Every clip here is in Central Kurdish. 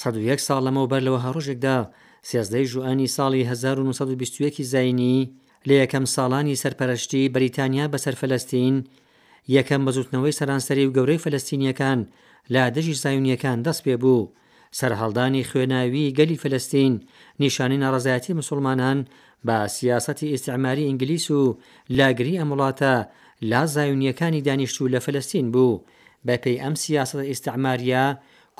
سەد و یەک ساڵ لەمەوبەر لە وەها ڕۆژێکدا، سێزدە ی ژوئەنی ساڵی هەزار و نۆ سەد و بیست و یەک زاینی، لە یەکەم ساڵانی سەرپەرەشتیی بەریتانیا بەسەر فەلەستین، یەکەم بزووتنەوەی سەرانسەری و گەورەی فەلەستینییەکان لە دژی زایونییەکان دەست پێ بوو. سەرهەڵدانی خوێناویی گەلی فەلەستین نیشانەی ناڕەزایەتیی مسوڵمانان بە سیاسەتی ئیستیعماریی ئینگلیس و لاگریی ئەم وڵاتە لا زایونییەکانی دانیشتوو لە فەلەستین بوو. بەپێی ئەم سیاسەتە ئیستیعمارییە،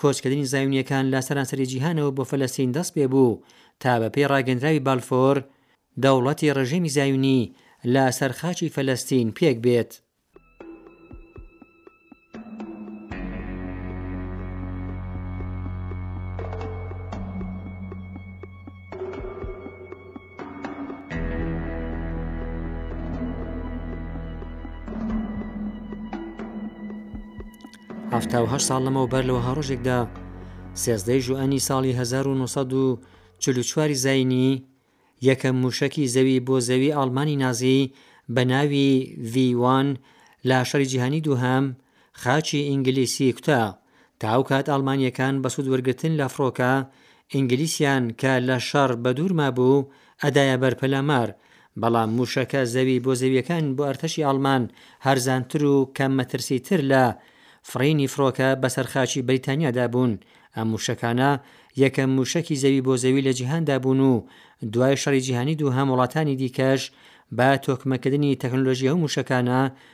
کۆچکردنی زایونیەکان لە سەرانسەری جیهانەوە بۆ فەلەستین دەست پێ بوو تا بە پێی ڕاگەندراوی بالفۆر دەوڵەتی ڕژێمی زایونی لە سەر خاکی فەلەستین پێک بێت. حەفتا و هەشت ساڵ لەمەو بەر لەوە هەڕۆژێکدا سێزدەی ژوئەنی ساڵی 1940 زینی یەکەم موشەکی زەوی بۆ زەوی ئاڵمانی نازی بە ناوی ڤیوان لە شەری جیهانی دووهام خاچی ئینگلیسی کوتا، تا ئەو کات ئاڵمانییەکان بە سوود وەرگرتن لە فڕۆکە ئینگلیسیان کە لە شەڕ بە دوور مابوو ئەدایە بەر پەلامار، بەڵام مووشەکە زەوی بۆ زەوییەکان بۆ ئەرتەشی ئاڵمان هەرزانتر و کەم مەترسی تر لە فڕینی فڕۆکە بە سەر خاچی بەریتانیادا بوون، ئەم مووشەکانە یەکەم مووشەکی زەوی بۆ زەوی لە جیهاندا بوون و دوای شەڕی جیهانی دووهەم وڵاتانی دیکەش بە تۆکمەکردنی تەکنۆلۆژی ئەو مووشەکانە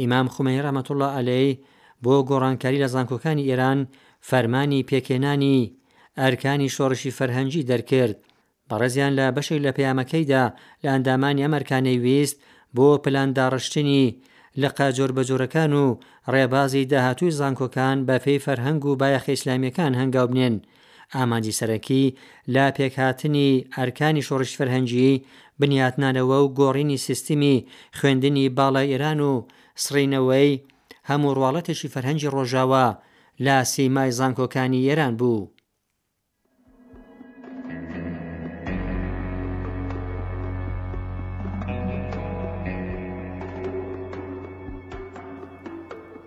ئیمام خومەینی رەحمەت اللە عەلەیه بۆ گۆڕانکاری لە زانکۆکانی ئێران فەرمانی پێکهێنانی، ئەرکانی شۆڕشی فەرهەنگی، دەرکرد. بەڕێزیان لە بەشێک لە پەیامەکەیدا لە ئەندامانی ئەم ئەرکانەی ویست بۆ پلان داڕشتنی، لقە جۆربەجۆرەکان و رێبازی داهاتووی زانکۆکان بەپێی فەرهەنگ و بایەخە ئیسلامییەکان هەنگاو بنێن، ئامانجی سەرەکی لە پێکهاتنی ئەرکانی شۆڕشی فەرهەنگیی، بنیاتنانەوە و گۆڕینی سیستمی خوێندنی باڵای ئێران و سڕینەوەی هەموو ڕواڵەتێکی فەرهەنگی ڕۆژاوا لە سیمای زانکۆکانی ئێران بوو.